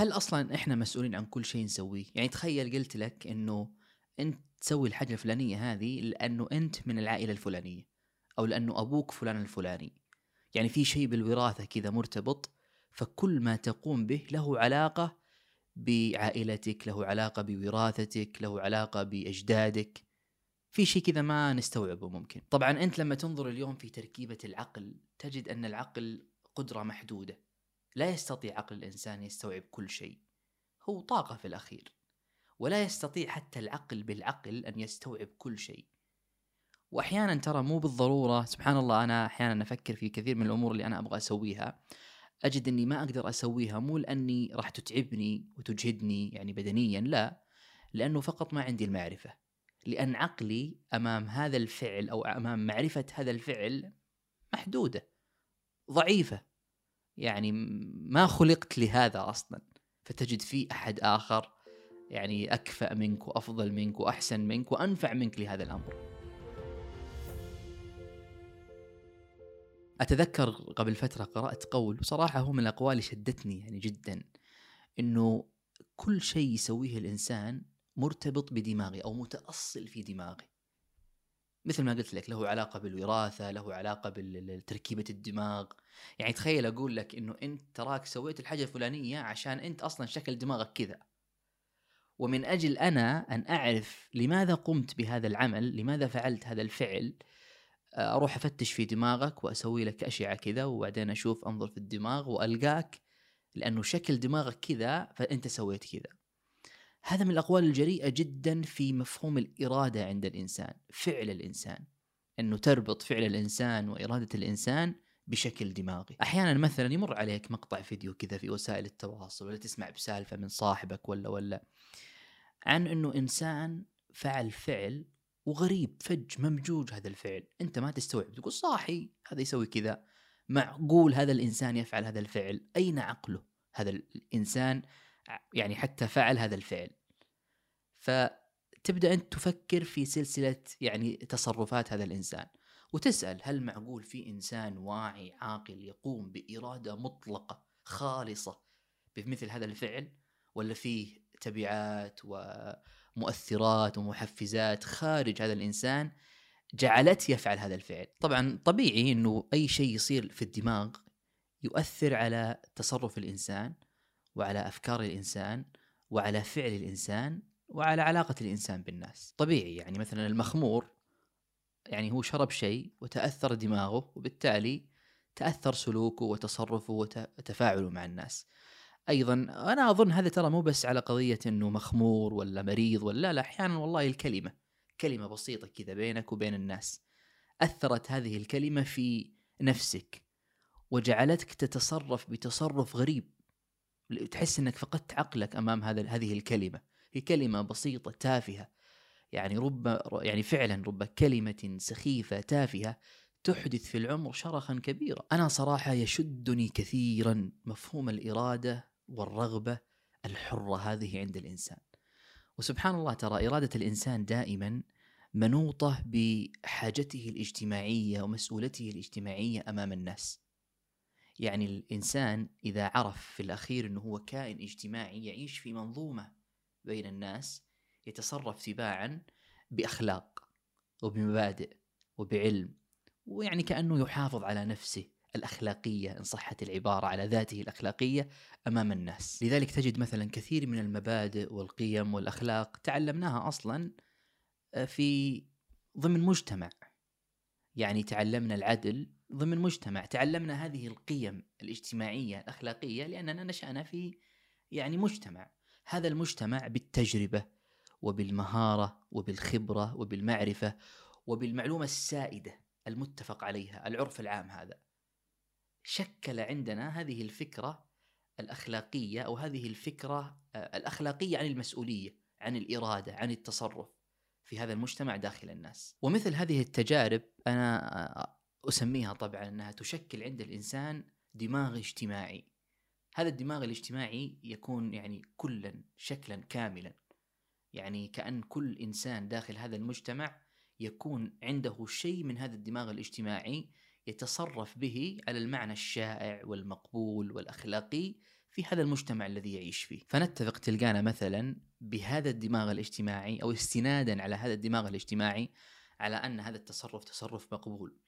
هل أصلا إحنا مسؤولين عن كل شيء نسويه؟ يعني تخيل قلت لك إنه أنت تسوي الحاجة الفلانية هذه لأنه أنت من العائلة الفلانية أو لأنه أبوك فلان الفلاني. يعني في شيء بالوراثة كذا مرتبط فكل ما تقوم به له علاقة بعائلتك، له علاقة بوراثتك، له علاقة بأجدادك. في شيء كذا ما نستوعبه ممكن. طبعا أنت لما تنظر اليوم في تركيبة العقل تجد أن العقل قدرة محدودة. لا يستطيع عقل الإنسان يستوعب كل شيء. هو طاقة في الأخير. ولا يستطيع حتى العقل بالعقل أن يستوعب كل شيء. واحيانا ترى مو بالضرورة سبحان الله أنا أحيانا أفكر في كثير من الأمور اللي أنا أبغى أسويها أجد إني ما أقدر أسويها مو لأني راح تتعبني وتجهدني يعني بدنيا لا لأنه فقط ما عندي المعرفة لأن عقلي أمام هذا الفعل أو أمام معرفة هذا الفعل محدودة ضعيفة يعني ما خلقت لهذا أصلا فتجد في أحد آخر يعني أكفأ منك وأفضل منك وأحسن منك وأنفع منك لهذا الأمر. أتذكر قبل فترة قرأت قول بصراحه هو من الأقوال اللي شدتني يعني جدا إنه كل شيء يسويه الإنسان مرتبط بدماغه أو متأصل في دماغه. مثل ما قلت لك له علاقة بالوراثة، له علاقة بتركيبه الدماغ، يعني تخيل أقول لك إنه أنت تراك سويت الحاجة الفلانية عشان أنت أصلا شكل دماغك كذا. ومن أجل أنا أن أعرف لماذا قمت بهذا العمل، لماذا فعلت هذا الفعل، أروح أفتش في دماغك وأسوي لك أشعة كذا وبعدين أشوف أنظر في الدماغ وألقاك لأنه شكل دماغك كذا فأنت سويت كذا. هذا من الأقوال الجريئة جدا في مفهوم الإرادة عند الإنسان، فعل الإنسان. أنه تربط فعل الإنسان وإرادة الإنسان بشكل دماغي. أحيانا مثلا يمر عليك مقطع فيديو كذا في وسائل التواصل ولا تسمع بسالفة من صاحبك ولا ولا عن أنه إنسان فعل فعل وغريب فج ممجوج هذا الفعل أنت ما تستوعب تقول صاحي هذا يسوي كذا معقول هذا الإنسان يفعل هذا الفعل أين عقله هذا الإنسان يعني حتى فعل هذا الفعل. فتبدأ أنت تفكر في سلسلة يعني تصرفات هذا الإنسان وتسأل هل معقول في إنسان واعي عاقل يقوم بإرادة مطلقة خالصة بمثل هذا الفعل؟ ولا فيه تبعات ومؤثرات ومحفزات خارج هذا الإنسان جعلته يفعل هذا الفعل؟ طبعا طبيعي إنه أي شيء يصير في الدماغ يؤثر على تصرف الإنسان وعلى أفكار الإنسان وعلى فعل الإنسان وعلى علاقة الإنسان بالناس. طبيعي يعني مثلا المخمور يعني هو شرب شيء وتأثر دماغه وبالتالي تأثر سلوكه وتصرفه وتفاعله مع الناس. أيضا أنا أظن هذا ترى مو بس على قضية إنه مخمور ولا مريض ولا لا, أحيانا والله الكلمة كلمة بسيطة كذا بينك وبين الناس. أثرت هذه الكلمة في نفسك وجعلتك تتصرف بتصرف غريب. تحس إنك فقدت عقلك أمام هذا هذه الكلمة. هي كلمة بسيطة تافهة. يعني رب يعني فعلا رب كلمة سخيفة تافهة تحدث في العمر شرخا كبيرا. أنا صراحة يشدني كثيرا مفهوم الإرادة والرغبة الحرة هذه عند الإنسان. وسبحان الله ترى إرادة الإنسان دائما منوطة بحاجته الاجتماعية ومسؤولته الاجتماعية أمام الناس. يعني الإنسان إذا عرف في الأخير إنه هو كائن اجتماعي يعيش في منظومة بين الناس يتصرف تباعا بأخلاق وبمبادئ وبعلم ويعني كأنه يحافظ على نفسه الأخلاقية إن صحت العبارة على ذاته الأخلاقية أمام الناس، لذلك تجد مثلا كثير من المبادئ والقيم والأخلاق تعلمناها أصلا آه، في ضمن مجتمع. يعني تعلمنا العدل ضمن مجتمع، تعلمنا هذه القيم الاجتماعية الأخلاقية لأننا نشأنا في يعني مجتمع، هذا المجتمع بالتجربة وبالمهارة وبالخبرة وبالمعرفة وبالمعلومة السائدة المتفق عليها، العرف العام هذا. شكل عندنا هذه الفكرة الأخلاقية أو هذه الفكرة آه، الأخلاقية عن المسؤولية، عن الإرادة، عن التصرف في هذا المجتمع داخل الناس. ومثل هذه التجارب أنا آه، أسميها طبعا أنها تشكل عند الإنسان دماغ اجتماعي. هذا الدماغ الاجتماعي يكون يعني كلا شكلا كاملا. يعني كأن كل إنسان داخل هذا المجتمع يكون عنده شيء من هذا الدماغ الاجتماعي يتصرف به على المعنى الشائع والمقبول والأخلاقي في هذا المجتمع الذي يعيش فيه فنتفق تلقانا مثلا بهذا الدماغ الاجتماعي أو استنادا على هذا الدماغ الاجتماعي على أن هذا التصرف تصرف مقبول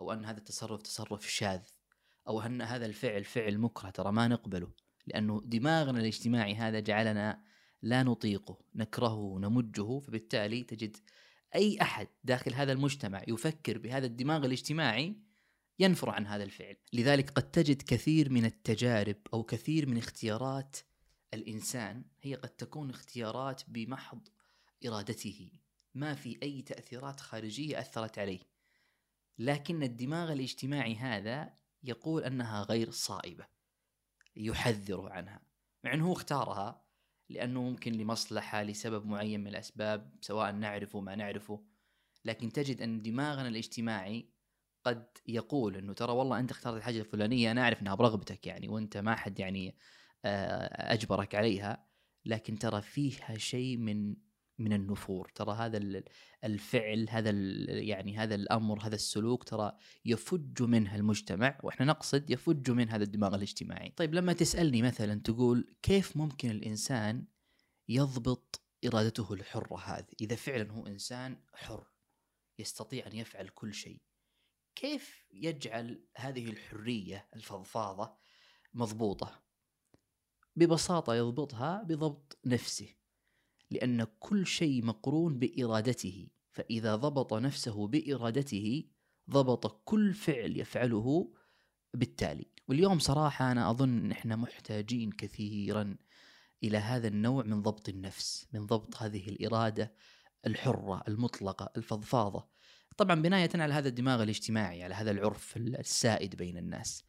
أو أن هذا التصرف تصرف شاذ أو أن هذا الفعل فعل مكره ترى ما نقبله لأنه دماغنا الاجتماعي هذا جعلنا لا نطيقه نكرهه نمجه فبالتالي تجد أي أحد داخل هذا المجتمع يفكر بهذا الدماغ الاجتماعي ينفر عن هذا الفعل. لذلك قد تجد كثير من التجارب أو كثير من اختيارات الإنسان هي قد تكون اختيارات بمحض إرادته. ما في أي تأثيرات خارجية أثرت عليه. لكن الدماغ الاجتماعي هذا يقول أنها غير صائبة يحذر عنها. مع أنه هو اختارها لأنه ممكن لمصلحة لسبب معين من الأسباب سواء نعرفه ما نعرفه. لكن تجد أن دماغنا الاجتماعي قد يقول أنه ترى والله أنت اخترت الحاجة الفلانية أنا أعرف أنها برغبتك يعني وأنت ما حد يعني آه، أجبرك عليها. لكن ترى فيها شيء من من النفور. ترى هذا الفعل هذا يعني هذا الأمر هذا السلوك ترى يفج منه المجتمع وإحنا نقصد يفج من هذا الدماغ الاجتماعي. طيب لما تسألني مثلا تقول كيف ممكن الإنسان يضبط إرادته الحرة هذه؟ إذا فعلا هو إنسان حر يستطيع أن يفعل كل شيء كيف يجعل هذه الحرية الفضفاضة مضبوطة؟ ببساطة يضبطها بضبط نفسه. لأن كل شيء مقرون بإرادته. فإذا ضبط نفسه بإرادته ضبط كل فعل يفعله بالتالي. واليوم صراحة أنا أظن إحنا محتاجين كثيرا إلى هذا النوع من ضبط النفس من ضبط هذه الإرادة الحرة المطلقة الفضفاضة. طبعا بناية على هذا الدماغ الاجتماعي على هذا العرف السائد بين الناس.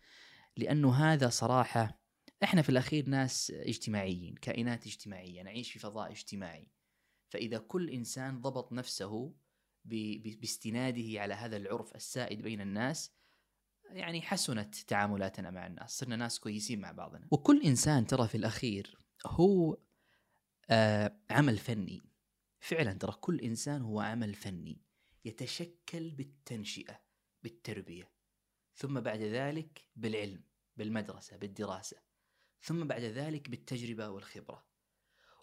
لأنه هذا صراحة إحنا في الأخير ناس اجتماعيين كائنات اجتماعية نعيش في فضاء اجتماعي. فإذا كل إنسان ضبط نفسه باستناده على هذا العرف السائد بين الناس يعني حسنت تعاملاتنا مع الناس صرنا ناس كويسين مع بعضنا. وكل إنسان ترى في الأخير هو آه عمل فني. فعلا ترى كل إنسان هو عمل فني. يتشكل بالتنشئة بالتربية ثم بعد ذلك بالعلم بالمدرسة بالدراسة. ثم بعد ذلك بالتجربة والخبرة.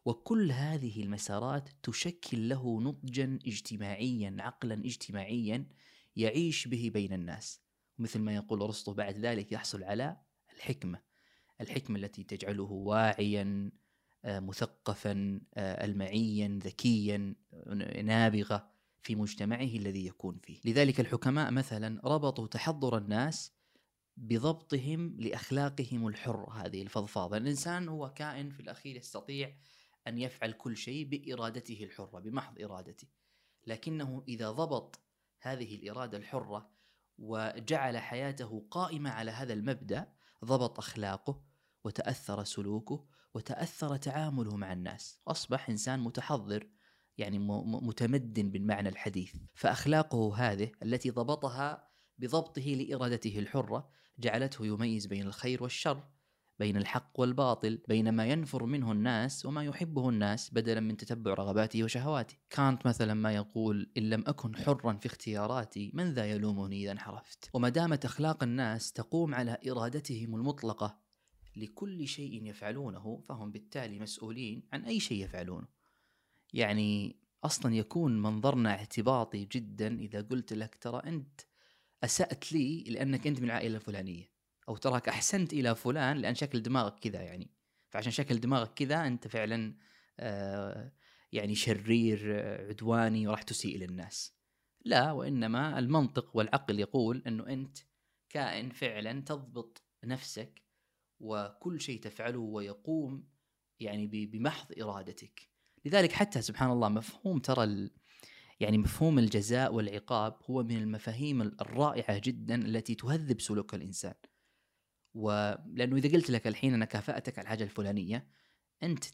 وكل هذه المسارات تشكل له نضجا اجتماعيا عقلا اجتماعيا يعيش به بين الناس. مثل ما يقول أرسطو بعد ذلك يحصل على الحكمة. الحكمة التي تجعله واعيا آه، مثقفا آه، المعيا ذكيا نابغة في مجتمعه الذي يكون فيه. لذلك الحكماء مثلا ربطوا تحضر الناس بضبطهم لأخلاقهم الحره هذه الفضفاضة، الإنسان هو كائن في الأخير يستطيع أن يفعل كل شيء بإرادته الحرة بمحض إرادته. لكنه إذا ضبط هذه الإرادة الحرة وجعل حياته قائمة على هذا المبدأ ضبط أخلاقه وتأثر سلوكه وتأثر تعامله مع الناس، أصبح إنسان متحضر يعني متمدن بالمعنى الحديث، فأخلاقه هذه التي ضبطها بضبطه لإرادته الحرة جعلته يميز بين الخير والشر بين الحق والباطل بين ما ينفر منه الناس وما يحبه الناس بدلا من تتبع رغباته وشهواته. كانت مثلا ما يقول إن لم أكن حرا في اختياراتي من ذا يلومني إذا انحرفت؟ وما دامت أخلاق الناس تقوم على إرادتهم المطلقة لكل شيء يفعلونه فهم بالتالي مسؤولين عن أي شيء يفعلونه. يعني أصلا يكون منظرنا اعتباطي جدا إذا قلت لك ترى أنت أسأت لي لأنك أنت من العائلة الفلانية. أو تراك أحسنت إلى فلان لأن شكل دماغك كذا يعني. فعشان شكل دماغك كذا أنت فعلا آه يعني شرير عدواني وراح تسيء للناس لا وإنما المنطق والعقل يقول أنه أنت كائن فعلا تضبط نفسك وكل شيء تفعله ويقوم يعني بمحض إرادتك. لذلك حتى سبحان الله مفهوم ترى يعني مفهوم الجزاء والعقاب هو من المفاهيم الرائعة جدا التي تهذب سلوك الإنسان. ولأنه إذا قلت لك الحين أنا كافأتك على الحاجة الفلانية أنت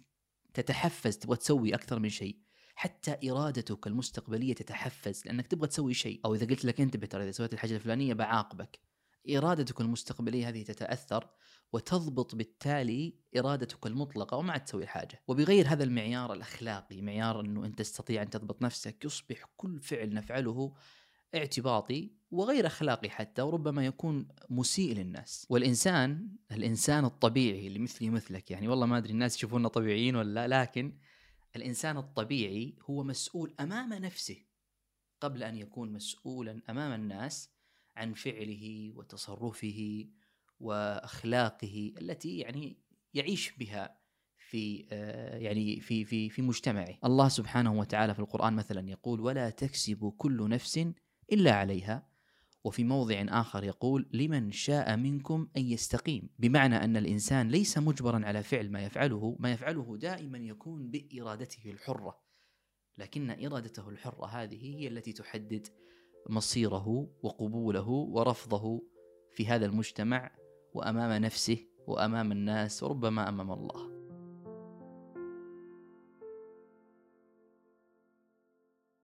تتحفز تبغى تسوي أكثر من شيء. حتى إرادتك المستقبلية تتحفز لأنك تبغى تسوي شيء. أو إذا قلت لك انتبه ترى إذا سويت الحاجة الفلانية بعاقبك. إرادتك المستقبلية هذه تتأثر وتضبط بالتالي إرادتك المطلقة وما عاد تسوي حاجة. وبغير هذا المعيار الأخلاقي معيار إنه أنت تستطيع أن تضبط نفسك يصبح كل فعل نفعله اعتباطي وغير أخلاقي حتى وربما يكون مسيء للناس. والإنسان الإنسان الطبيعي اللي مثلي مثلك يعني والله ما أدري الناس يشوفوننا طبيعيين ولا لا لكن الإنسان الطبيعي هو مسؤول أمام نفسه قبل أن يكون مسؤولا أمام الناس عن فعله وتصرفه وأخلاقه التي يعني يعيش بها في آه، يعني في في في مجتمعه. الله سبحانه وتعالى في القرآن مثلا يقول: ولا تكسب كل نفس إلا عليها وفي موضع آخر يقول: لمن شاء منكم أن يستقيم، بمعنى أن الإنسان ليس مجبرا على فعل ما يفعله، ما يفعله دائما يكون بإرادته الحرة. لكن إرادته الحرة هذه هي التي تحدد مصيره وقبوله ورفضه في هذا المجتمع وأمام نفسه وأمام الناس وربما أمام الله.